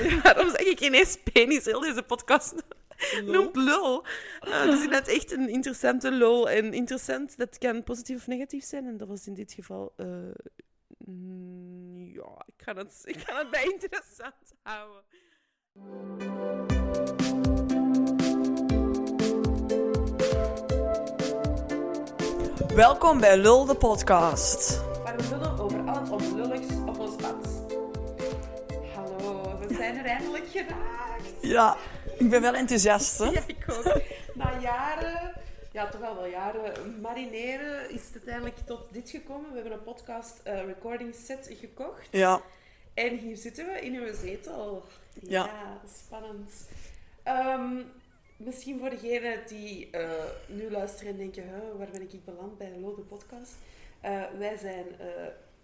Ja, daarom zeg ik ineens penis heel deze podcast. Noemt lul. Uh, dus net echt een interessante lul. En interessant, dat kan positief of negatief zijn. En dat was in dit geval... Uh, ja, ik ga, het, ik ga het bij interessant houden. Welkom bij Lul de podcast. Waar we lullen over al het onlulligs zijn er eindelijk geraakt. Ja, ik ben wel enthousiast. Hè? Ja, ik ook. Na jaren, ja toch wel wel jaren, marineren is het uiteindelijk tot dit gekomen. We hebben een podcast uh, recording set gekocht. Ja. En hier zitten we in uw zetel. Ja, ja spannend. Um, misschien voor degenen die uh, nu luisteren en denken, huh, waar ben ik beland bij een Lode podcast? Uh, wij zijn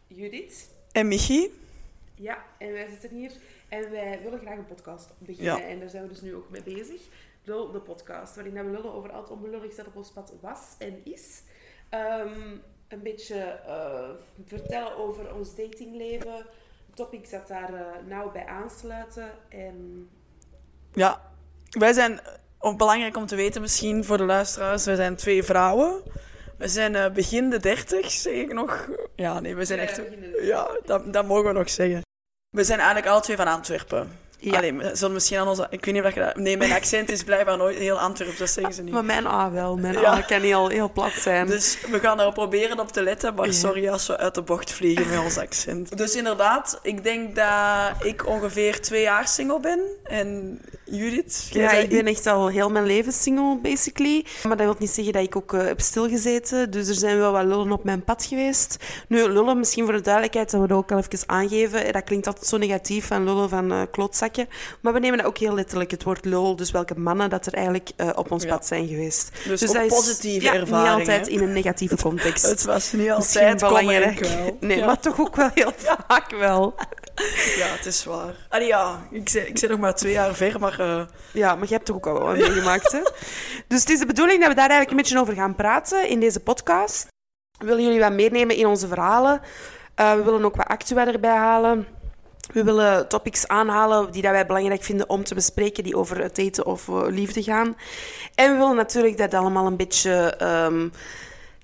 Judith. En Michi. Ja, en wij zitten hier en wij willen graag een podcast beginnen. Ja. En daar zijn we dus nu ook mee bezig. Lul, de podcast, waarin we lullen over al het onbelullig dat op ons pad was en is. Um, een beetje vertellen over ons datingleven. Topics dat daar nauw bij aansluiten. En... Ja, wij zijn of belangrijk om te weten misschien voor de luisteraars, we zijn twee vrouwen. We zijn uh, begin de dertig, zeg ik nog. Ja, nee, we zijn echt... Ja, dat, dat mogen we nog zeggen. We zijn eigenlijk alle twee van Antwerpen. Ja. Allee, we zullen misschien aan onze... Ik weet niet of je dat... Nee, mijn accent is blijkbaar nooit heel Antwerps, dat zeggen ze niet. Maar mijn A wel. Mijn ja. A kan heel, heel plat zijn. Dus we gaan er proberen op te letten, maar sorry als we uit de bocht vliegen met ons accent. Dus inderdaad, ik denk dat ik ongeveer twee jaar single ben. En Judith? Ja, ik ben echt al heel mijn leven single, basically. Maar dat wil niet zeggen dat ik ook uh, heb stilgezeten. Dus er zijn wel wat lullen op mijn pad geweest. Nu, lullen, misschien voor de duidelijkheid, dat we dat ook al even aangeven. Dat klinkt altijd zo negatief van lullen van uh, Maar we nemen ook heel letterlijk, het woord lul. Dus welke mannen dat er eigenlijk uh, op ons pad zijn geweest. Dus, dus dat is positieve ja, ervaring. niet altijd in een negatieve context. het was niet altijd belangrijk. Nee, maar toch ook wel heel vaak wel. Ja, het is waar. Allee, ja, ik zit, ik zit nog maar twee jaar ver, maar... Uh... Ja, maar je hebt toch ook al wat meegemaakt, hè? Dus het is de bedoeling dat we daar eigenlijk een beetje over gaan praten in deze podcast. We willen jullie wat meenemen in onze verhalen. Uh, we willen ook wat actua erbij halen. We willen topics aanhalen die dat wij belangrijk vinden om te bespreken, die over het eten of uh, liefde gaan. En we willen natuurlijk dat allemaal een beetje... Um,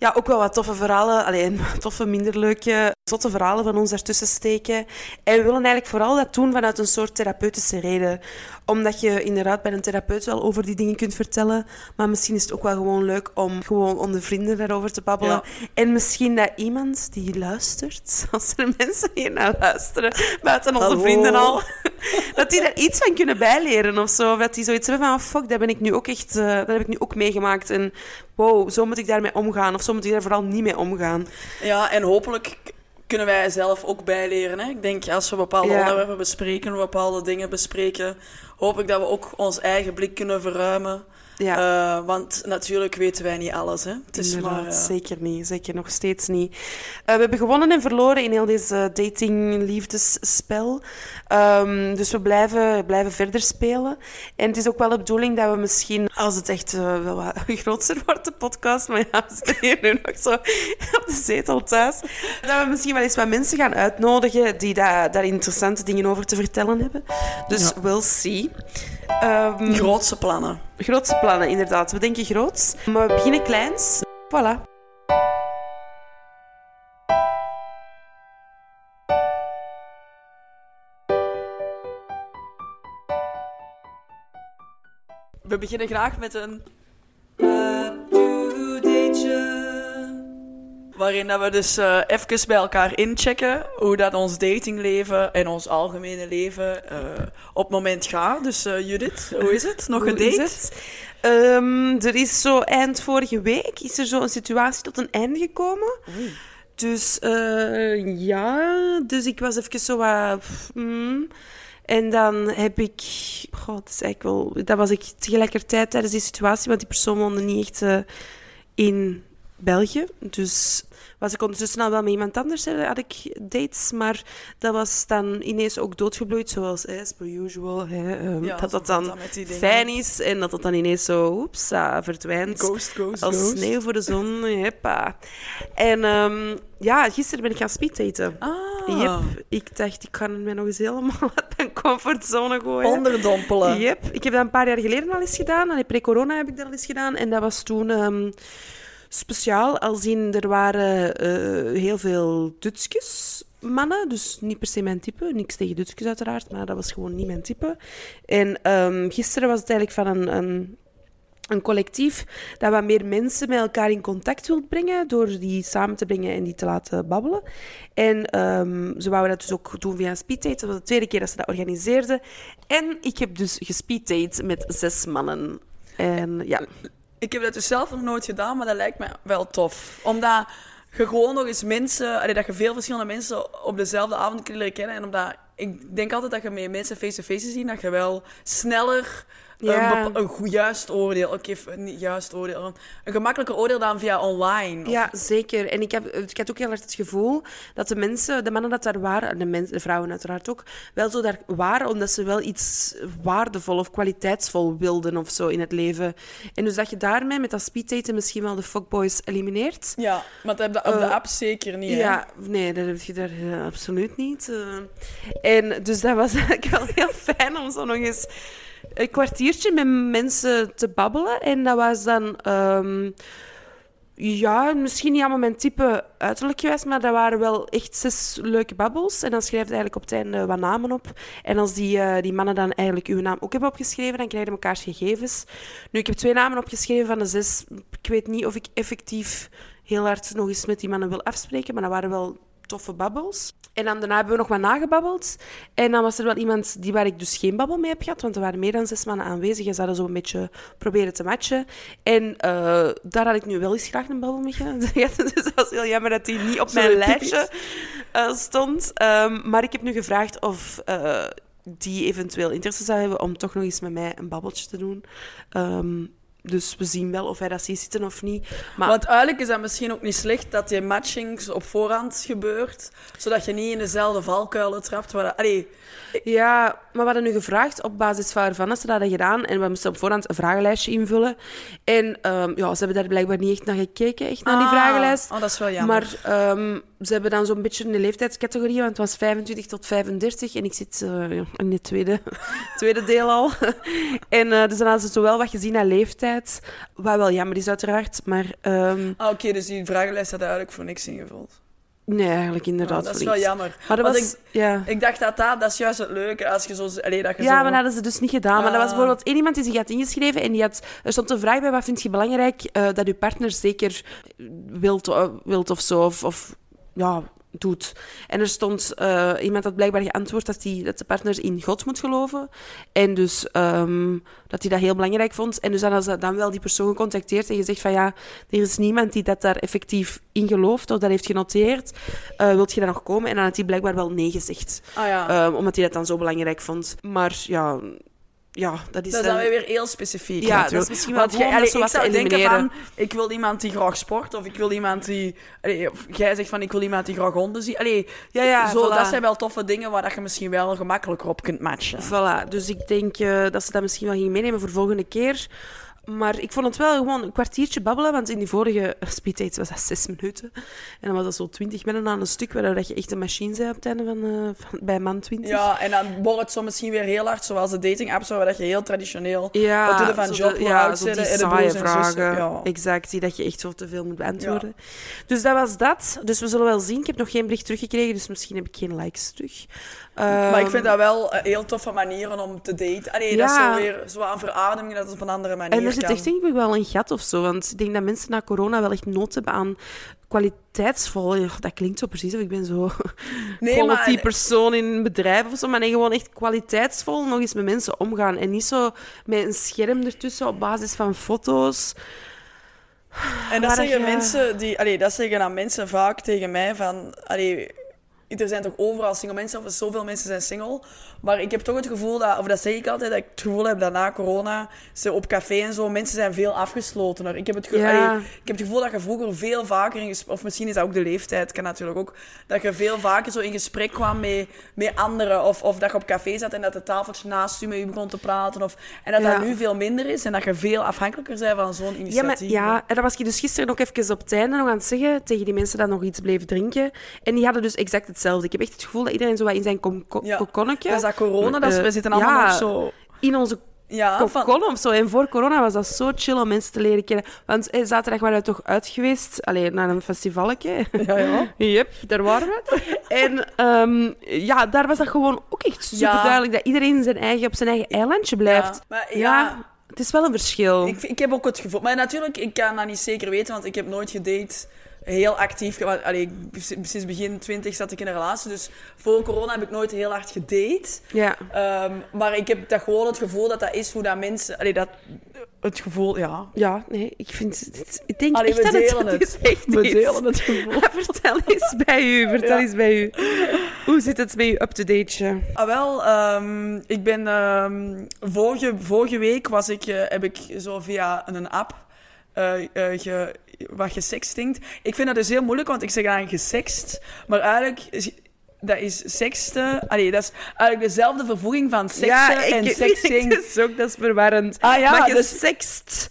ja, ook wel wat toffe verhalen. Alleen toffe, minder leuke, zotte verhalen van ons ertussen steken. En we willen eigenlijk vooral dat doen vanuit een soort therapeutische reden. Omdat je inderdaad bij een therapeut wel over die dingen kunt vertellen. Maar misschien is het ook wel gewoon leuk om gewoon onder vrienden daarover te babbelen. En misschien dat iemand die luistert, als er mensen hier naar luisteren, buiten onze vrienden al, dat die daar iets van kunnen bijleren of zo. Of dat die zoiets hebben van, oh, fuck, dat ben ik nu ook echt, uh, dat heb ik nu ook meegemaakt. En wow, zo moet ik daarmee omgaan. Of zo moet ik daar vooral niet mee omgaan. Ja, en hopelijk kunnen wij zelf ook bijleren. Hè? Ik denk, als we bepaalde onderwerpen bespreken, bepaalde dingen bespreken, hoop ik dat we ook ons eigen blik kunnen verruimen. Ja. Uh, want natuurlijk weten wij niet alles. Hè? Het is maar, uh... Zeker niet, zeker nog steeds niet. Uh, we hebben gewonnen en verloren in heel deze dating-liefdesspel. Um, dus we blijven, blijven verder spelen. En het is ook wel de bedoeling dat we misschien, als het echt wel wat groter wordt, de podcast, maar ja, we zitten hier nu nog zo op de zetel thuis, dat we misschien wel eens wat mensen gaan uitnodigen die daar, daar interessante dingen over te vertellen hebben. Dus ja. we'll see. Um, grootste plannen. Grootste plannen, inderdaad. We denken groots, maar we beginnen kleins. Voilà. We beginnen graag met een Waarin dat we dus uh, even bij elkaar inchecken hoe dat ons datingleven en ons algemene leven uh, op het moment gaat. Dus uh, Judith, hoe is het? Nog gedate? Um, er is zo eind vorige week is er zo een situatie tot een einde gekomen. Oei. Dus ja, dus ik was even zo wat... Mm, en dan heb ik... God, dat is eigenlijk wel... Dat was ik tegelijkertijd tijdens die situatie, want die persoon woonde niet echt in België. Dus was ik ondertussen al wel met iemand anders, had ik dates, maar dat was dan ineens ook doodgebloeid, zoals as per usual. Hè, um, ja, dat dat dan fijn is en dat dat dan ineens zo oeps, verdwijnt. Ghost, ghost, als sneeuw voor de zon. Heppa. En um, ja, gisteren ben ik gaan speeddaten. Ah, Yep. Ik dacht, ik kan me nog eens helemaal uit mijn comfortzone gooien. Onderdompelen. Yep. Ik heb dat een paar jaar geleden al eens gedaan. Pre-corona heb ik dat al eens gedaan. En dat was toen ehm, speciaal. Als in, er waren eh, heel veel Dutsjes mannen. Dus niet per se mijn type. Niks tegen Dutsjes uiteraard, maar dat was gewoon niet mijn type. En ehm, gisteren was het eigenlijk van een... een een collectief dat wat meer mensen met elkaar in contact wil brengen door die samen te brengen en die te laten babbelen. En ehm, ze wouden dat dus ook doen via speeddate. Dat was de tweede keer dat ze dat organiseerden. En ik heb dus gespeeddate met zes mannen. En ja, Ik heb dat dus zelf nog nooit gedaan, maar dat lijkt me wel tof. Omdat je gewoon nog eens mensen... dat je veel verschillende mensen op dezelfde avond kunt leren kennen. En omdat... Ik denk altijd dat je met mensen face-to-face ziet, dat je wel sneller... Ja. Een, een goed juist oordeel, oké, f- niet juist oordeel, een, een gemakkelijker oordeel dan via online. Of- Ja, zeker. En ik, heb, ik had ook heel erg het gevoel dat de mensen, de mannen dat daar waren, de, mensen, de vrouwen uiteraard ook, wel zo daar waren omdat ze wel iets waardevol of kwaliteitsvol wilden of zo in het leven. En dus dat je daarmee met dat speeddaten misschien wel de fuckboys elimineert. Ja, maar dat heb je op de Eh, app zeker niet, hè? Ja, nee, dat heb je daar eh, absoluut niet. eh. en dus dat was eigenlijk wel heel fijn om zo nog eens een kwartiertje met mensen te babbelen. En dat was dan... ehm, ja, misschien niet allemaal mijn type uiterlijk geweest, maar dat waren wel echt zes leuke babbels. En dan schrijf je eigenlijk op het einde wat namen op. En als die, eh, die mannen dan eigenlijk uw naam ook hebben opgeschreven, dan krijg je elkaars gegevens. Nu, ik heb twee namen opgeschreven van de zes. Ik weet niet of ik effectief heel hard nog eens met die mannen wil afspreken, maar dat waren wel toffe babbels. En dan daarna hebben we nog wat nagebabbeld. En dan was er wel iemand die waar ik dus geen babbel mee heb gehad, want er waren meer dan zes mannen aanwezig en ze hadden zo een beetje proberen te matchen. En eh, daar had ik nu wel eens graag een babbel mee gehad. dus dat was heel jammer dat die niet op mijn lijstje eh, stond. Ehm, maar ik heb nu gevraagd of eh, die eventueel interesse zou hebben om toch nog eens met mij een babbeltje te doen. Ehm, dus we zien wel of hij dat ziet zitten of niet. Maar Want eigenlijk is dat misschien ook niet slecht dat die matching op voorhand gebeurt, zodat je niet in dezelfde valkuilen trapt. Waar, allee, Ja, maar we hadden nu gevraagd op basis van waarvan ze dat hadden gedaan. En we moesten op voorhand een vragenlijstje invullen. En ehm, ja, ze hebben daar blijkbaar niet echt naar gekeken, echt naar die Ah, vragenlijst. Oh, dat is wel jammer. Maar ehm, ze hebben dan zo'n beetje een leeftijdscategorie, want het was 25 tot 35 en ik zit eh, in het tweede, tweede deel al. en eh, dus dan hadden ze zo wel wat gezien naar leeftijd, wat wel jammer is uiteraard, maar ehm, Ah, Oké, dus die vragenlijst had eigenlijk voor niks ingevuld. nee, eigenlijk Ah, inderdaad dat is wel jammer. Maar dat Want was, ja. Ik dacht dat dat, dat is juist het leuke, als je zo... Allee, dat je Ja, zo... maar dat hadden ze dus niet gedaan. Maar er was Ah. bijvoorbeeld één iemand die zich had ingeschreven en die had... Er stond een vraag bij, wat vind je belangrijk eh, dat je partner zeker wilt, wilt of zo, of, of ja, doet. En er stond... eh, iemand had blijkbaar geantwoord dat, die, dat de partner in God moet geloven. En dus ehm, dat hij dat heel belangrijk vond. En dus dan hadden ze dan wel die persoon gecontacteerd en gezegd van ja, er is niemand die dat daar effectief in gelooft of dat heeft genoteerd. Eh, wilt je daar nog komen? En dan had hij blijkbaar wel nee gezegd. Ah ja. Ehm, omdat hij dat dan zo belangrijk vond. Maar ja, ja dat is... dat is dan dan- weer heel specifiek. Ja, dat is misschien wel dat allee, ik zou denken van, ik wil iemand die graag sport, of ik wil iemand die... allee, jij zegt van, ik wil iemand die graag honden ziet. Allee, Ja, ja, zo, voilà. dat zijn wel toffe dingen waar dat je misschien wel gemakkelijker op kunt matchen. Voilà, dus ik denk eh, dat ze dat misschien wel gingen meenemen voor volgende keer. Maar ik vond het wel gewoon een kwartiertje babbelen, want in die vorige speeddates was dat zes minuten. En dan was dat zo twintig minuten aan een stuk, waardoor dat je echt een machine zei op het einde van, eh, van bij man 20. Ja, en dan wordt het zo misschien weer heel hard, zoals de dating apps, waar dat je heel traditioneel... Ja, Wat doe je van job, hoe ja, oud de- en de broers vragen. ja. Exact, die dat je echt zo te veel moet beantwoorden. Dus dat was dat. Dus we zullen wel zien. Ik heb nog geen bericht teruggekregen, dus misschien heb ik geen likes terug. Maar ik Ehm, vind dat wel een heel toffe manieren om te daten. Allee, dat is zo weer zo aan verademing dat het op een andere manier En er zit echt denk ik wel een gat of zo. Want ik denk dat mensen na corona wel echt nood hebben aan kwaliteitsvol. Dat klinkt zo precies of ik ben zo Nee, quality maar- persoon in een bedrijf of zo. Maar nee, gewoon echt kwaliteitsvol nog eens met mensen omgaan. En niet zo met een scherm ertussen op basis van foto's. En dat zeggen je- mensen die, allee, dat zeggen dan mensen vaak tegen mij van, allee, er zijn toch overal single mensen of zoveel mensen zijn single. Maar ik heb toch het gevoel dat, of dat zeg ik altijd, dat ik het gevoel heb dat na corona, ze op café en zo, mensen zijn veel afgeslotener. Ik heb het, ge Ja. allee, ik heb het gevoel dat je vroeger veel vaker, in ges- of misschien is dat ook de leeftijd, kan natuurlijk ook, dat je veel vaker zo in gesprek kwam met, met anderen. Of, of dat je op café zat en dat het tafeltje naast je met je begon te praten. Of, en dat Ja. dat nu veel minder is en dat je veel afhankelijker bent van zo'n Ja, initiatief. maar, ja, en dat was ik dus gisteren ook even op het einde nog aan het zeggen tegen die mensen dat nog iets bleven drinken. En die hadden dus exact hetzelfde. Ik heb echt het gevoel dat iedereen zo wat in zijn kokonnetje... corona, dat is- Eh, we zitten allemaal ja, nog zo... in onze Ja, van, zo. En voor corona was dat zo chill om mensen te leren kennen. Want eh, zaterdag waren we toch uit geweest, alleen naar een festivaletje. ja, ja. Yep, daar waren we. En ehm, ja, daar was dat gewoon ook echt super Ja. duidelijk dat iedereen zijn eigen, op zijn eigen eilandje blijft. Ja, maar Ja, ja, het is wel een verschil. Ik, ik heb ook het gevoel... Maar natuurlijk, ik kan dat niet zeker weten, want ik heb nooit gedate heel actief. want, Allee, ik- sinds begin 20 zat ik in een relatie, dus voor corona heb ik nooit heel hard gedate. Ja. Ehm, maar ik heb dat gewoon het gevoel dat dat is hoe dat mensen... Allee, dat, het gevoel, ja. Ja, nee, ik vind... Ik denk Allee, echt we dat het, het het. echt We delen het gevoel. vertel eens bij u, vertel Ja. eens bij u. Hoe zit het met uw up-to-dateje? Ah, wel, ehm, ik ben... ehm, vorige, vorige week was ik, eh, heb ik zo via een app eh, eh, ge, wat gesextingt. Ik vind dat dus heel moeilijk, want ik zeg dan gesext. Maar eigenlijk... is- Dat is seksten. Allee, dat is eigenlijk dezelfde vervoeging van seksen en sexting. Dat is ook, dat is verwarrend. Ah ja, maar je dus- sext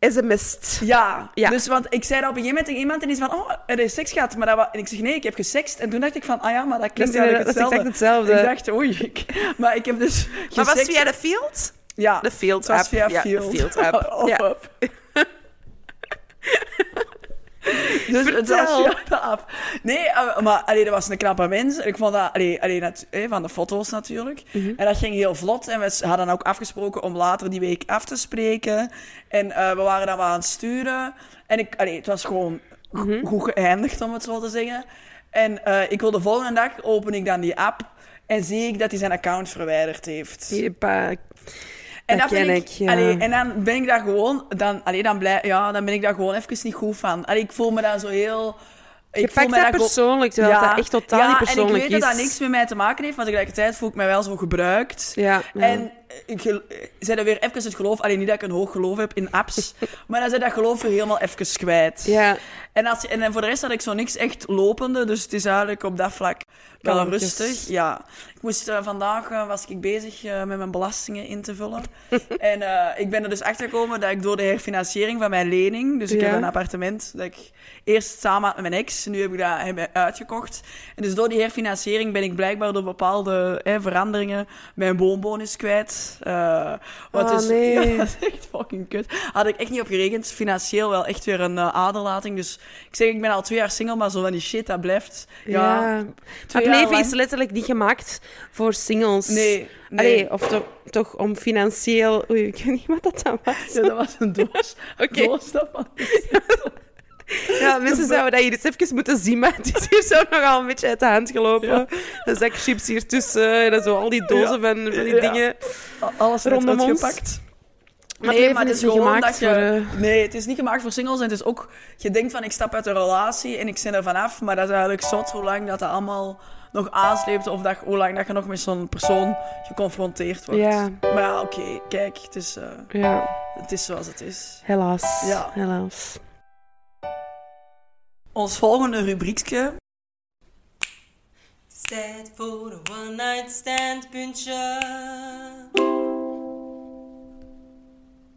sms't. Ja, Ja. dus want ik zei dat op een gegeven moment tegen iemand en die is van, oh, er is seks gehad. Maar dat en ik zeg, nee, ik heb gesext. En toen dacht ik van, ah ja, maar dat klinkt is, eigenlijk dat is hetzelfde. hetzelfde. Ik dacht, oei. ik- maar ik heb dus maar was het gesext- via de field? Ja, De field het was app. via Ja, Field. de field app. Oh, Ja. op. dus het was app. Nee, eh, maar allee, dat was een knappe mens. Ik vond dat, allee, allee, nat- eh, van de foto's natuurlijk. Mhm. En dat ging heel vlot. En we hadden ook afgesproken om later die week af te spreken. En eh, we waren dan wel aan het sturen. En ik, allee, het was gewoon Mhm. goed geëindigd, om het zo te zeggen. En ik wil de volgende dag open ik dan die app. En zie ik dat hij zijn account verwijderd heeft. Jepa. En, Dat ken ik, ik, ja. allee, en dan ben ik daar gewoon, dan, allee, dan, blij, ja, dan ben ik daar gewoon even niet goed van. Allee, ik voel me dan zo heel. Je Ik voel me dat daar persoonlijk, terwijl dat echt totaal ja, niet persoonlijk en ik weet is. dat dat niks met mij te maken heeft, maar tegelijkertijd voel ik mij wel zo gebruikt. Ja, ja. En ik zei dan weer even het geloof, alleen niet dat ik een hoog geloof heb in apps, maar dan zei dat geloof weer helemaal even kwijt. ja. En, als, en, voor de rest had ik zo niks echt lopende, dus het is eigenlijk op dat vlak wel Kalmpjes. rustig. Ja. Ik moest, eh, vandaag eh, was ik bezig eh, met mijn belastingen in te vullen. en ik ben er dus achter gekomen dat ik door de herfinanciering van mijn lening, dus ik Ja. heb een appartement dat ik eerst samen had met mijn ex, nu heb ik dat heb uitgekocht. En dus door die herfinanciering ben ik blijkbaar door bepaalde hè, veranderingen mijn woonbonus kwijt. Eh, wat Oh, dus, nee. ja, dat is echt fucking kut. Had ik echt niet op gerekend. Financieel wel echt weer een eh, aderlating. Dus ik zeg, ik ben al twee jaar single, maar zo van die shit, dat blijft. Ja, Ja. Het leven lang. is letterlijk niet gemaakt voor singles. Nee, nee. Allee, of toch, toch om financieel... Oei, ik weet niet wat dat dan was. Ja, dat was een doos. Oké. doos daarvan. Ja, mensen zouden dat hier eens even moeten zien, maar het is hier zo nogal een beetje uit de hand gelopen. Een zak chips hier tussen en zo al die dozen Ja. van, van die Ja. dingen. Alles Rondom ons. uitgepakt. Maar het leven is niet gemaakt dat je... voor, eh, Nee, het is niet gemaakt voor singles. En het is ook... Je denkt van, ik stap uit een relatie en ik zit er vanaf. Maar dat is eigenlijk zot hoe lang dat, dat allemaal nog aansleept. Of dat, hoe lang dat je nog met zo'n persoon geconfronteerd wordt. Ja. Maar ja, oké. kijk, het is, eh, Ja, het is zoals het is. helaas. Ja. Helaas. Ons volgende rubriekje Tijd voor een one-night stand puntje.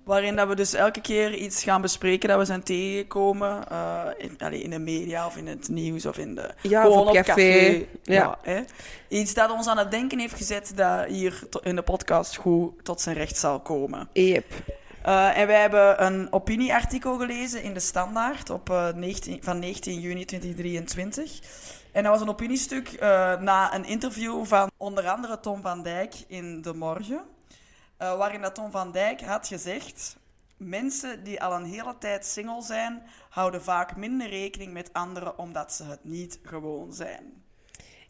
Waarin dat we dus elke keer iets gaan bespreken dat we zijn tegengekomen. eh, in, allee, in de media of in het nieuws of in de... Ja, gewoon of op café. Ja. hè. Iets dat ons aan het denken heeft gezet dat hier in de podcast goed tot zijn recht zal komen. Yep. Eh, en wij hebben een opinieartikel gelezen in de Standaard op, eh, 19, van 19 juni 2023. En dat was een opiniestuk eh, na een interview van onder andere Tom van Dijk in De Morgen. eh, waarin dat Tom van Dijk had gezegd... Mensen die al een hele tijd single zijn, houden vaak minder rekening met anderen omdat ze het niet gewoon zijn.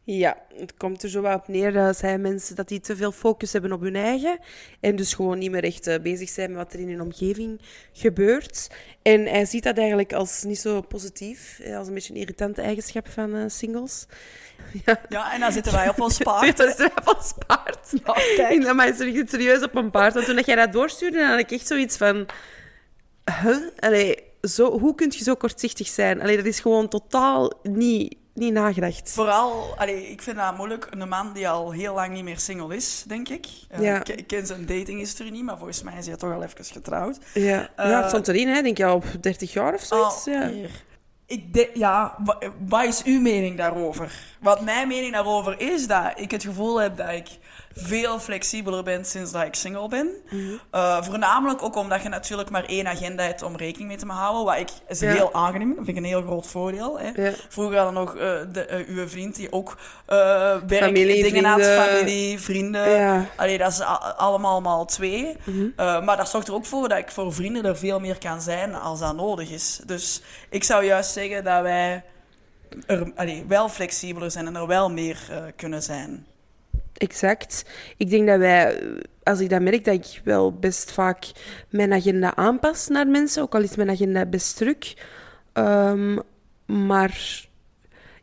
Ja, het komt er zo wel op neer dat zijn mensen dat die te veel focus hebben op hun eigen en dus gewoon niet meer echt eh, bezig zijn met wat er in hun omgeving gebeurt. En hij ziet dat eigenlijk als niet zo positief, eh, als een beetje een irritante eigenschap van eh, singles. Ja. Ja, en dan zitten wij op ons paard. dat is wel als paard. Ja, kijk. Ja, maar is er serieus op een paard. Want toen jij dat doorstuurde, dan had ik echt zoiets van... Huh? Allee, zo, hoe kun je zo kortzichtig zijn? Allee, dat is gewoon totaal niet, niet nagedacht. Vooral, allee, ik vind dat moeilijk, een man die al heel lang niet meer single is, denk ik. Eh, Ja. ik, ik ken zijn datinghistorie niet, maar volgens mij is hij toch al even getrouwd. Ja, Eh, ja stond erin, hè. denk je al op 30 jaar of zoiets. Oh, ja. hier. Ik denk, ja, wa- wat is uw mening daarover? Wat mijn mening daarover is, dat ik het gevoel heb dat ik veel flexibeler ben sinds dat ik single ben. Mhm. Eh, voornamelijk ook omdat je natuurlijk maar één agenda hebt om rekening mee te houden, wat ik is Ja. heel aangenaam vind. Dat vind ik een heel groot voordeel. Hè. Ja. Vroeger hadden nog eh, de, eh, uw vriend die ook werk, Familie, dingen had, vrienden. familie, vrienden. Ja. Allee, dat is allemaal maal twee. Mhm. Maar dat zorgt er ook voor dat ik voor vrienden er veel meer kan zijn als dat nodig is. Dus ik zou juist zeggen dat wij er allee, wel flexibeler zijn en er wel meer kunnen zijn. Exact. Ik denk dat wij, als ik dat merk, dat ik wel best vaak mijn agenda aanpas naar mensen, ook al is mijn agenda best druk. Ehm, maar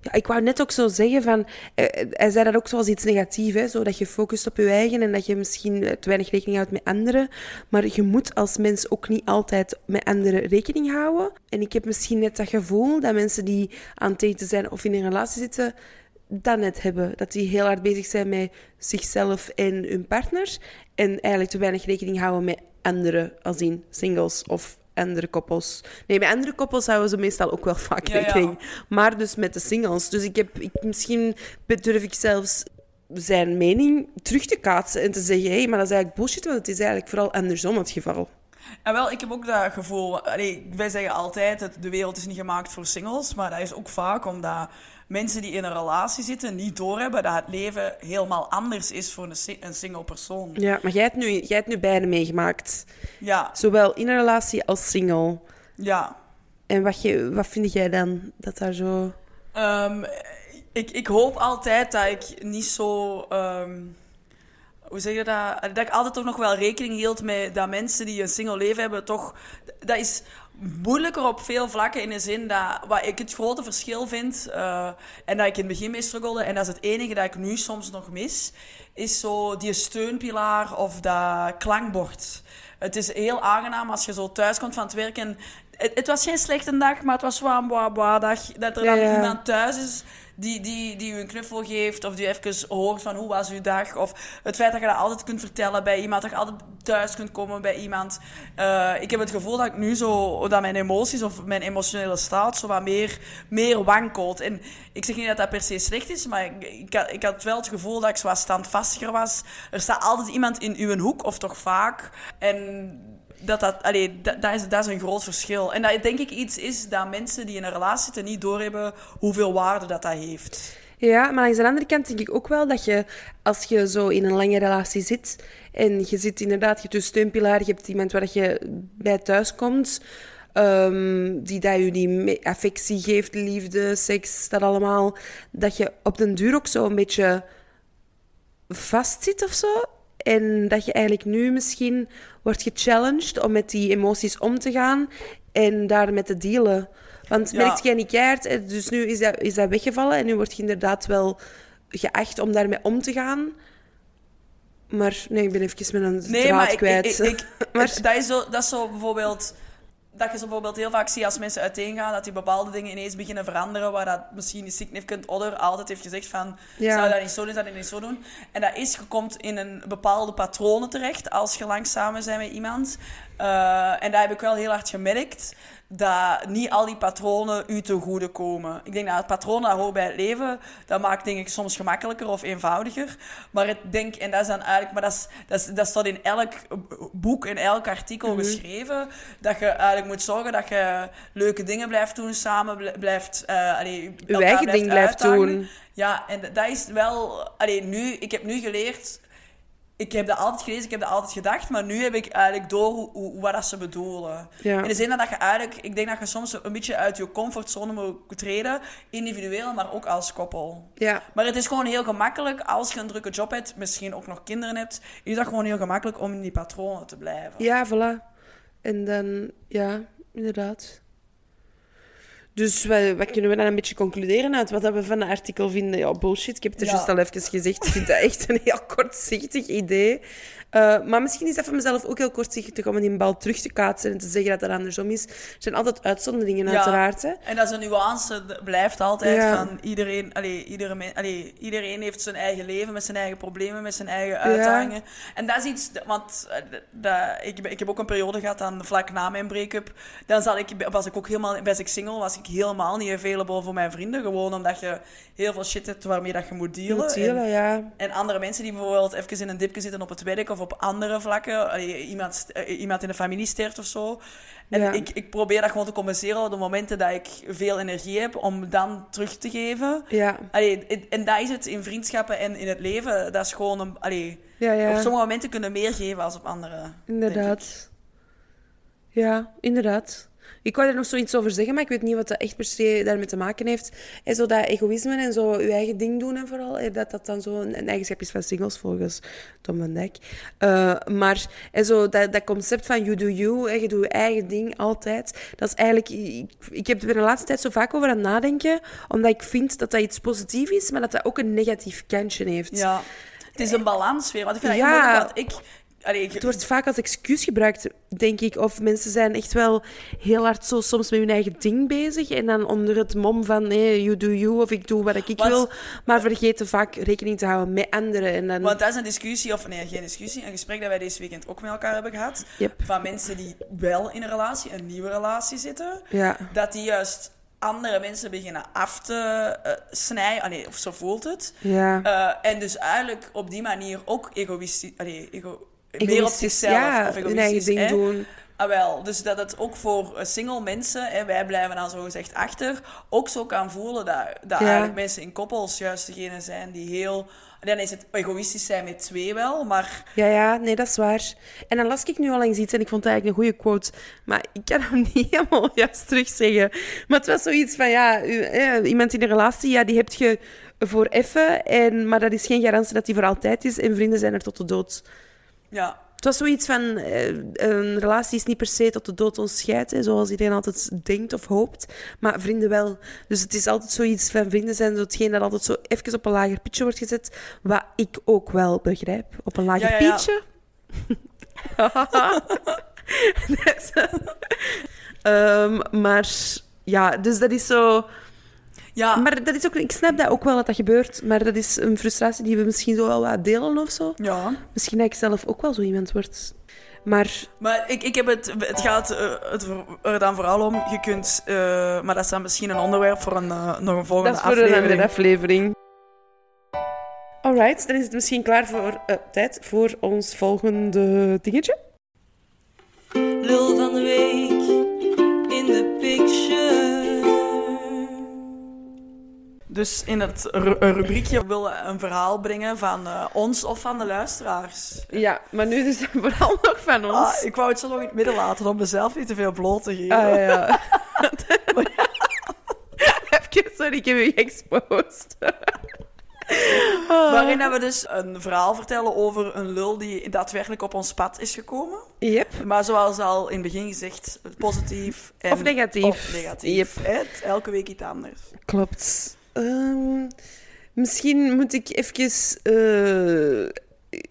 ja, ik wou net ook zo zeggen van, eh, hij zei dat ook zoals iets negatiefs, hè, zo dat je focust op je eigen en dat je misschien eh, te weinig rekening houdt met anderen. Maar je moet als mens ook niet altijd met anderen rekening houden. En ik heb misschien net dat gevoel dat mensen die aan het zijn of in een relatie zitten, dat net hebben. Dat die heel hard bezig zijn met zichzelf en hun partner. En eigenlijk te weinig rekening houden met anderen, als in singles of andere koppels. Nee, met andere koppels houden ze meestal ook wel vaak Ja, ja. rekening. Maar dus met de singles. Dus ik heb, ik, misschien durf ik zelfs zijn mening terug te kaatsen en te zeggen, hé, hey, maar dat is eigenlijk bullshit, want het is eigenlijk vooral andersom het geval. En wel, ik heb ook dat gevoel... Allee, wij zeggen altijd dat de wereld is niet gemaakt voor singles. Maar dat is ook vaak omdat mensen die in een relatie zitten niet doorhebben dat het leven helemaal anders is voor een, een single persoon. Ja, maar jij hebt nu, jij hebt nu beide meegemaakt. Ja, Zowel in een relatie als single. ja. En wat, je, wat vind jij dan dat daar zo... Ehm, ik, ik hoop altijd dat ik niet zo. ehm, hoe zeg je dat? Dat ik altijd toch nog wel rekening hield met dat mensen die een single leven hebben, toch. Dat is moeilijker op veel vlakken in de zin dat. Wat ik het grote verschil vind. eh, en dat ik in het begin mee struggelde, en dat is het enige dat ik nu soms nog mis. Is zo die steunpilaar of dat klankbord. Het is heel aangenaam als je zo thuis komt van het werk en het, het was geen slechte dag, maar het was wel een boa boa dag. Dat er Ja, dan ja. iemand thuis is die, die, die u een knuffel geeft of die even hoort van hoe was uw dag. Of het feit dat je dat altijd kunt vertellen bij iemand, dat je altijd thuis kunt komen bij iemand. Eh, ik heb het gevoel dat ik nu zo, dat mijn emoties of mijn emotionele staat zo wat meer, meer wankelt. En ik zeg niet dat dat per se slecht is, maar ik, ik, had, ik had wel het gevoel dat ik zo standvastiger was. Er staat altijd iemand in uw hoek, of toch vaak. En dat, dat, allee, dat, dat, is, dat is een groot verschil. En dat denk ik iets is dat mensen die in een relatie zitten niet doorhebben hoeveel waarde dat dat heeft. Ja, maar aan de andere kant denk ik ook wel dat je, als je zo in een lange relatie zit en je zit inderdaad, je hebt een steunpilaar, je hebt iemand waar je bij thuis komt, ehm, die dat je die affectie geeft, liefde, seks, dat allemaal, dat je op den duur ook zo een beetje vastzit of zo. En dat je eigenlijk nu misschien wordt gechallenged om met die emoties om te gaan en daarmee te dealen. Want Ja. merkt jij niet keihard, hè, dus nu is dat, is dat weggevallen en nu word je inderdaad wel geacht om daarmee om te gaan. Maar nee, ik ben even met een Nee, maar ik, kwijt. ik, ik, Maar- dat, is zo, dat is zo bijvoorbeeld... Dat je zo bijvoorbeeld heel vaak ziet als mensen uiteengaan, dat die bepaalde dingen ineens beginnen veranderen, waar dat misschien de significant other altijd heeft gezegd van, Ja. zou dat niet zo doen, zou dat niet zo doen. En dat is, je komt in een bepaalde patronen terecht als je lang samen bent met iemand. Eh, en dat heb ik wel heel hard gemerkt, dat niet al die patronen u te goede komen. Ik denk dat het patroon dat hoort bij het leven, dat maakt denk ik soms gemakkelijker of eenvoudiger. Maar ik denk, en dat is dan eigenlijk, maar dat, is, dat, is, dat staat in elk boek, in elk artikel geschreven, dat je eigenlijk moet zorgen dat je leuke dingen blijft doen samen, bl- blijft... allee, elkaar eigen ding blijft doen. Ja, en dat is wel... Allee, nu, ik heb nu geleerd ik heb dat altijd gelezen, ik heb dat altijd gedacht, maar nu heb ik eigenlijk door hoe, hoe, wat dat ze bedoelen. Ja. In de zin dat je eigenlijk, ik denk dat je soms een beetje uit je comfortzone moet treden, individueel, maar ook als koppel. Ja, Maar het is gewoon heel gemakkelijk, als je een drukke job hebt, misschien ook nog kinderen hebt, is dat gewoon heel gemakkelijk om in die patronen te blijven. ja, voilà. En dan, ja, inderdaad. Dus wat, wat kunnen we dan een beetje concluderen uit wat we van het artikel vinden? Ja, bullshit. Ik heb het er Ja. juist al even gezegd. Ik vind dat echt een heel kortzichtig idee. Eh, maar misschien is dat van mezelf ook heel kortzichtig om die bal terug te kaatsen en te zeggen dat het andersom is. Er zijn altijd uitzonderingen, Ja. uiteraard. Hè? En dat is een nuance, dat blijft altijd Ja. van iedereen, allee, iedere men, allee, iedereen heeft zijn eigen leven met zijn eigen problemen, met zijn eigen uitdagingen. En dat is iets, want eh, dat, ik, ik heb ook een periode gehad dan vlak na mijn break-up. Dan zat ik, was ik ook helemaal, was ik single, was ik helemaal niet available voor mijn vrienden. Gewoon omdat je heel veel shit hebt waarmee dat je moet dealen. Moet En- ja. en andere mensen die bijvoorbeeld even in een dipje zitten op het werk of op andere vlakken. Iemand, eh, iemand in de familie sterft of zo. En Ja. ik, ik probeer dat gewoon te compenseren op de momenten dat ik veel energie heb, om dan terug te geven. Ja, Allee, en- en dat is het in vriendschappen en in het leven. Dat is gewoon een... Allee, ja, ja. Op sommige momenten kunnen meer geven als op andere. Inderdaad. Ja, inderdaad. Ik wou er nog zoiets over zeggen, maar ik weet niet wat dat echt per se daarmee te maken heeft. En zo dat egoïsme en zo je eigen ding doen en vooral, hè, dat dat dan zo een, eigenschap is van singles volgens Tom van Dijk. Eh, maar en zo dat, dat concept van you do you, hè, je doet je eigen ding altijd, dat is eigenlijk... Ik, ik heb er de laatste tijd zo vaak over aan het nadenken, omdat ik vind dat dat iets positiefs is, maar dat dat ook een negatief kantje heeft. Ja. Het is een balans weer. Want ik vind dat Ja. want ik... Allee, ik- Het wordt vaak als excuus gebruikt, denk ik. Of mensen zijn echt wel heel hard zo soms met hun eigen ding bezig. En dan onder het mom van nee, you do you of ik doe wat ik Wat- wil. Maar vergeten vaak rekening te houden met anderen. En dan, Want dat is een discussie, of nee, geen discussie, een gesprek dat wij deze weekend ook met elkaar hebben gehad. Yep. Van mensen die wel in een relatie, een nieuwe relatie zitten. ja, Dat die juist andere mensen beginnen af te eh, snijden. Of zo voelt het. ja. Eh, en dus eigenlijk op die manier ook egoïstisch... Allee, ego, meer op Egoïstisch, zichzelf. ja, of egoïstisch, ding hè. doen. Ah, wel. Dus dat het ook voor eh, single mensen, hè, wij blijven dan zo gezegd achter, ook zo kan voelen dat, dat Ja. eigenlijk mensen in koppels juist degene zijn die heel... Dan is het egoïstisch zijn met twee wel, maar Ja, ja, nee, dat is waar. En dan las ik nu al eens iets en ik vond het eigenlijk een goede quote. Maar ik kan hem niet helemaal juist terugzeggen. Maar het was zoiets van, ja, iemand in een relatie, ja, die heb je voor even. En, maar dat is geen garantie dat die voor altijd is. En vrienden zijn er tot de dood. Ja. Het was zoiets van, eh, een relatie is niet per se tot de dood ons scheidt, hè, zoals iedereen altijd denkt of hoopt, maar vrienden wel. Dus het is altijd zoiets van, vrienden zijn zo hetgeen dat altijd zo even op een lager pitje wordt gezet, wat ik ook wel begrijp. Op een lager Ja, ja, ja. pitje. Dus, ehm, maar ja, dus dat is zo... Ja, Maar dat is ook, ik snap dat ook wel dat dat gebeurt, maar dat is een frustratie die we misschien zo wel wat delen of zo. ja. Misschien dat ik zelf ook wel zo iemand word. Maar Maar ik, ik heb het, het gaat eh, het er dan vooral om, je kunt, eh, maar dat is dan misschien een onderwerp voor een, eh, nog een volgende dat is voor een aflevering. andere aflevering. Alright, dan is het misschien klaar voor tijd voor ons volgende dingetje. Lul van de week in de picture. Dus in het rubriekje wil we een verhaal brengen van eh, ons of van de luisteraars. Ja, maar nu is het vooral nog van ons. Ah, ik wou het zo nog in het midden laten om mezelf niet te veel bloot te geven. Ah, ja, ja. Even, sorry, ik heb u geëxposed. Waarin we dus een verhaal vertellen over een lul die daadwerkelijk op ons pad is gekomen. Yep. Maar zoals al in het begin gezegd, positief en, Of negatief. Of negatief. Het, elke week iets anders. Klopt. Ehm, misschien moet ik even eh,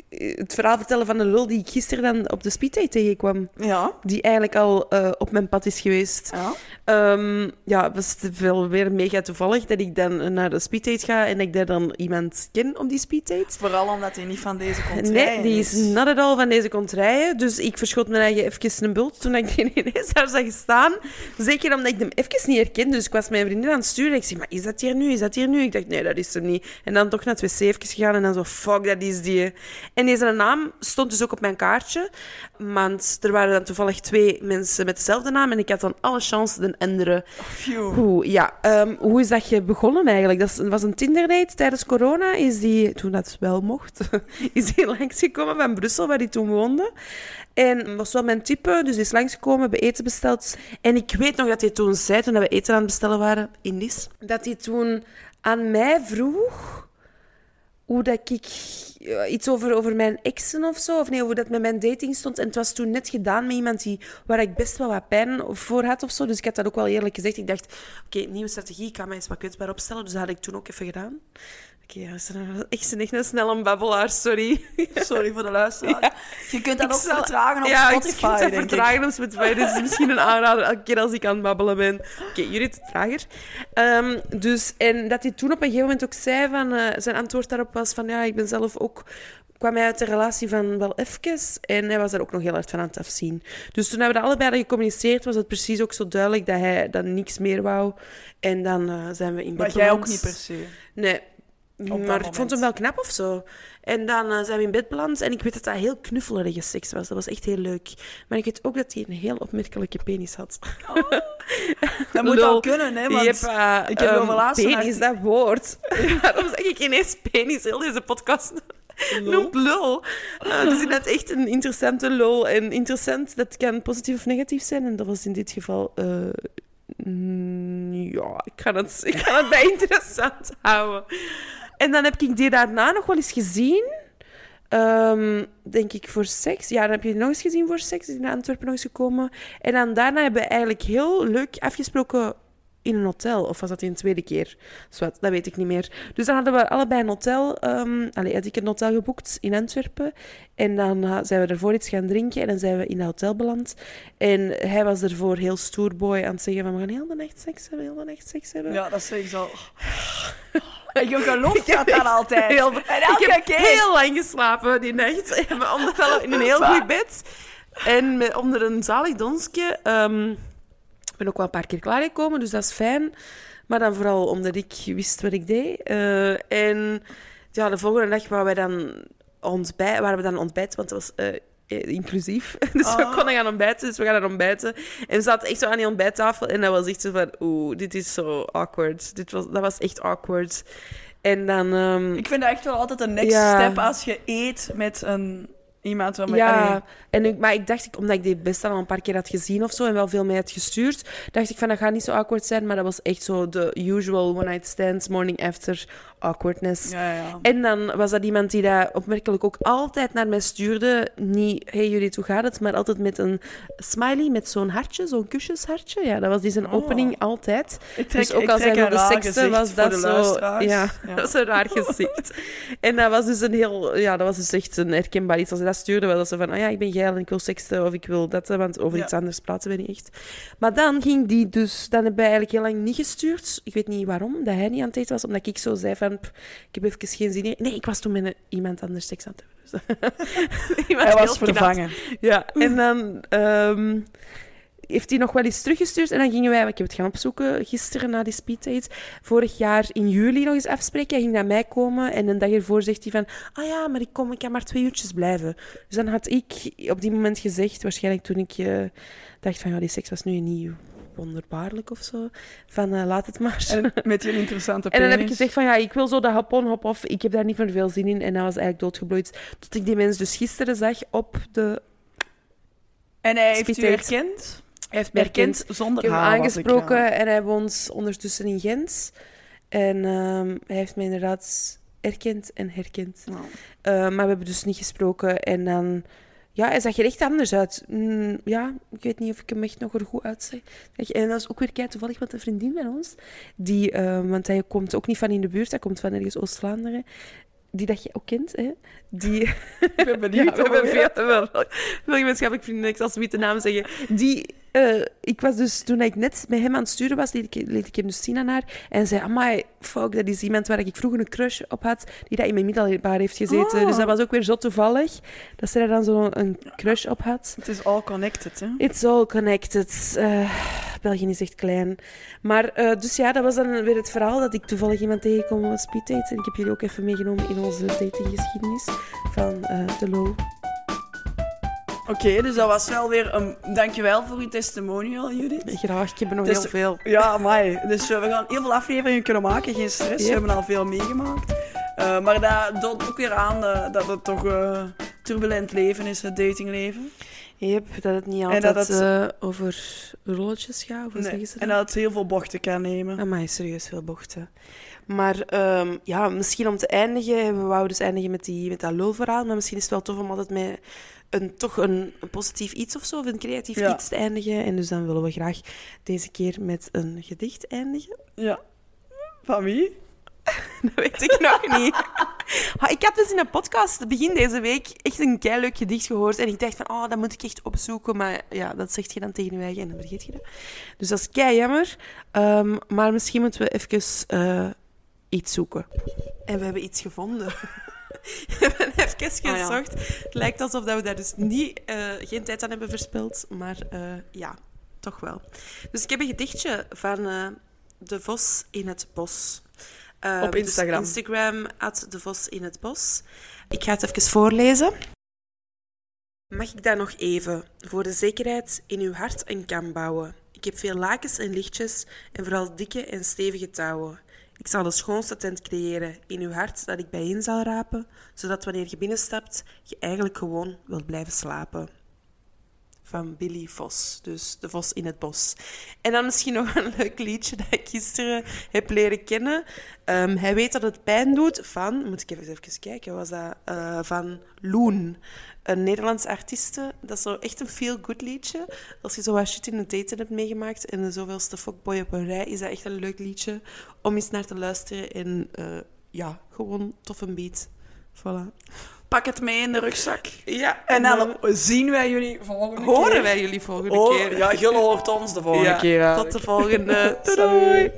het verhaal vertellen van een lul die ik gisteren dan op de speeddate tegenkwam. Ja. Die eigenlijk al eh, op mijn pad is geweest. ja. Ehm, ja, het was te veel weer mega toevallig dat ik dan naar de speeddate ga en dat ik daar dan iemand ken op die speeddate. Vooral omdat hij niet van deze komt Nee, die is not at all van deze contraien. Dus ik verschot mijn eigen even een bult toen ik die ineens daar zag staan. Zeker omdat ik hem even niet herkende. Dus ik was mijn vriendin aan het sturen. En ik zeg, maar is dat hier nu? Is dat hier nu? Ik dacht, nee, dat is hem niet. En dan toch naar het wc even gegaan en dan zo, fuck, dat is die. En deze naam stond dus ook op mijn kaartje. Want er waren dan toevallig twee mensen met dezelfde naam. En ik had dan alle chance de andere. Hoe, ja, ehm, hoe is dat je begonnen eigenlijk? Dat was een Tinder-date tijdens corona. Is die, toen dat wel mocht, is die langsgekomen van Brussel, waar die toen woonde. En was wel mijn type, dus die is langsgekomen, hebben eten besteld. En ik weet nog dat hij toen zei, toen we eten aan het bestellen waren, Indisch, dat hij toen aan mij vroeg hoe dat ik ja, iets over, over mijn exen of zo, of nee, hoe dat met mijn dating stond. En het was toen net gedaan met iemand die, waar ik best wel wat pijn voor had of zo. Dus ik had dat ook wel eerlijk gezegd. Ik dacht, oké, nieuwe strategie, ik kan mij eens wat kwetsbaar opstellen. Dus dat had ik toen ook even gedaan. Oké, ja, dat is een- echt een, echt een babbelaar, sorry. Sorry voor de luisteraar. Je kunt dat Ik ook zal- vertragen op ja, Spotify, ik kan het denk ik. vertragen op Spotify. Dus is misschien een aanrader elke keer als ik aan het babbelen ben. Oké, jullie te trager. Ehm, dus, en dat hij toen op een gegeven moment ook zei van... eh, zijn antwoord daarop was van... Ja, ik ben zelf ook... kwam hij uit de relatie van wel even. En hij was er ook nog heel hard van aan het afzien. Dus toen hebben we allebei dat gecommuniceerd, was het precies ook zo duidelijk dat hij dan niks meer wou. En dan eh, zijn we in bed Maar jij ook niet per se. Nee. Maar ik vond hem wel knap of zo. En dan eh, zijn we in bed beland. En ik weet dat dat heel knuffelerige seks was. Dat was echt heel leuk. Maar ik weet ook dat hij een heel opmerkelijke penis had. Dat moet wel kunnen, hè? Want eh, ik heb laatst een Penis, dat woord. Waarom zeg ik ineens penis heel deze podcast? Noemt lul. Eh, dus had echt een interessante lul. En interessant, dat kan positief of negatief zijn. En dat was in dit geval... mm, ja, ik ga, het, ik ga het bij interessant houden. En dan heb ik die daarna nog wel eens gezien. Ehm, denk ik voor seks. Ja, dan heb je die nog eens gezien voor seks. Die is naar Antwerpen nog eens gekomen. En dan daarna hebben we eigenlijk heel leuk afgesproken in een hotel. Of was dat in een tweede keer? Zwat, dat weet ik niet meer. Dus dan hadden we allebei een hotel. ehm allee, had ik een hotel geboekt in Antwerpen. En dan zijn we ervoor iets gaan drinken. En dan zijn we in dat hotel beland. En hij was ervoor heel stoerboy aan het zeggen van... We gaan heel de nacht seks hebben, heel de nacht seks hebben. Ja, dat zeg ik zo. Je gelooft dat dan altijd. Heel- en ik heb keer. heel lang geslapen die nacht. Onder wel in een heel goed bed. En met, onder een zalig donsje. ik ben ook wel een paar keer klaargekomen, dus dat is fijn. Maar dan vooral omdat ik wist wat ik deed. Eh, en ja, de volgende dag waren, wij dan ontbij, waren we dan ontbijt, want het was eh, inclusief. Dus we Oh. konden gaan ontbijten, dus we gaan gaan ontbijten. En we zaten echt zo aan die ontbijttafel en dat was echt zo van... Oeh, dit is zo awkward. Dit was, dat was echt awkward. En dan... ehm, Ik vind dat echt wel altijd een next Ja. step als je eet met een, iemand waarmee... Ja, Allee, en ik, maar ik dacht, ik- omdat ik die best al een paar keer had gezien of zo en wel veel mee had gestuurd, dacht ik van dat gaat niet zo awkward zijn, maar dat was echt zo de usual one-night stands, morning after awkwardness. Ja, ja. En dan was dat iemand die dat opmerkelijk ook altijd naar mij stuurde. Niet, hey Judith, hoe gaat het? Maar altijd met een smiley, met zo'n hartje, zo'n kusjeshartje. Ja, dat was die zijn Oh. opening altijd. Ik trek, dus ook als hij een wilde seksen, gezicht was dat zo... Ja, dat was een raar gezicht. en dat was dus een heel... Ja, dat was dus echt een herkenbaar iets. Als hij dat stuurde, was dat zo van... Ah ja, ik ben geil en ik wil seksen of ik wil dat. Want over iets anders praten we niet echt. Maar dan ging die dus... Dan hebben wij eigenlijk heel lang niet gestuurd. Ik weet niet waarom, dat hij niet aan het eten was. Omdat ik zo zei van... "Pff, Ik heb even geen zin in... Nee, ik was toen met een- iemand anders seks aan het hebben. Dus, iemand Hij was vervangen. Ja, en dan ehm, heeft hij nog wel eens teruggestuurd. En dan gingen wij, ik heb het gaan opzoeken gisteren na die speeddate, vorig jaar in juli nog eens afspreken. Hij ging naar mij komen en een dag ervoor zegt hij van, ah ja, maar ik kom, ik kan maar twee uurtjes blijven. Dus dan had ik op die moment gezegd, waarschijnlijk toen ik eh, dacht van, ja, die seks was nu niet wonderbaarlijk of zo, van eh, laat het maar. En met je interessante En dan heb ik penis. gezegd van ja, ik wil zo dat hop on, hop off. Ik heb daar niet van veel zin in. En hij was eigenlijk doodgebloeid. Tot ik die mens dus gisteren zag op de... En hij heeft u Speeddate. herkend? Hij heeft mij Herkend zonder Ik heb haar, ik, aangesproken ja. en hij woont ondertussen in Gent. En ehm, hij heeft mij inderdaad erkend en herkend. Nou, Eh, maar we hebben dus niet gesproken. En dan... Ja, hij zag er echt anders uit. Mm, ja, ik weet niet of ik hem echt nog er goed uitzag. En dat is ook weer kei toevallig, want een vriendin van ons, die, eh, want hij komt ook niet van in de buurt, hij komt van ergens Oost-Vlaanderen, die dat je ook kent, hè? Die... Ik ben benieuwd. Ja, we hebben veel, we hebben veel gemeenschappelijk vrienden, ik zal ze niet de naam zeggen. Die eh, ik was dus, toen ik net met hem aan het sturen was, liet ik, liet ik hem dus zien aan haar. En zei, amai, fuck, dat is iemand waar ik vroeger een crush op had, die dat in mijn middelbaar heeft gezeten. Oh. Dus dat was ook weer zo toevallig, dat ze daar dan zo een crush op had. Het is all connected, hè? It's all connected. Eh, België is echt klein. Maar, eh, dus ja, dat was dan weer het verhaal dat ik toevallig iemand tegenkom op speeddate. En ik heb jullie ook even meegenomen in onze datinggeschiedenis van de LOL. Oké, dus dat was wel weer een... Dankjewel voor je testimonial, Judith. Graag, ik heb er nog Dus- heel veel. Ja, amai. Dus eh, we gaan heel veel afleveringen kunnen maken, geen stress. We hebben al veel meegemaakt. Eh, maar dat toont ook weer aan eh, dat het toch eh turbulent leven is, het datingleven. Yep, dat het niet altijd dat het- over rolletjes gaat, of Nee, zeggen ze En dat? het heel veel bochten kan nemen. Amai, serieus veel bochten. Maar ehm, ja, misschien om te eindigen, we wouden dus eindigen met, die, met dat lulverhaal, maar misschien is het wel tof om altijd met een, toch een, een positief iets of zo, of een creatief Ja. iets te eindigen. En dus dan willen we graag deze keer met een gedicht eindigen. Ja. Van wie? Dat weet ik nog niet. Maar ik had dus in een podcast begin deze week echt een leuk gedicht gehoord. En ik dacht van, oh, dat moet ik echt opzoeken. Maar ja, dat zeg je dan tegen je eigen en dan vergeet je dat. Dus dat is kei jammer. Ehm, maar misschien moeten we even eh, iets zoeken. En we hebben iets gevonden. we hebben even Ah, ja. gezocht. Het lijkt alsof dat we daar dus niet, eh, geen tijd aan hebben verspild. Maar eh, ja, toch wel. Dus ik heb een gedichtje van eh, De Vos in het Bos. Op dus Instagram. Instagram, at De Vos in het Bos. Ik ga het even voorlezen. Mag ik daar nog even, voor de zekerheid, in uw hart een kam bouwen? Ik heb veel lakens en lichtjes en vooral dikke en stevige touwen. Ik zal de schoonste tent creëren in uw hart dat ik bijeen zal rapen, zodat wanneer je binnenstapt, je eigenlijk gewoon wilt blijven slapen van Billy Vos. Dus De Vos in het Bos. En dan misschien nog een leuk liedje dat ik gisteren heb leren kennen. Ehm, hij weet dat het pijn doet van... Moet ik even, even kijken, was dat? eh, van Loen. Een Nederlands artieste. Dat is zo echt een feel-good liedje. Als je zo wat shit in een daten hebt meegemaakt en de zoveelste fuckboy op een rij, is dat echt een leuk liedje om eens naar te luisteren. En eh, ja, gewoon tof een beat. Voilà. Pak het mee in de rugzak. Ja, En dan zien wij jullie volgende keer. horen wij jullie volgende Oh, keer. ja, jullie hoort ons de volgende Ja, keer. Tot de volgende. Doei.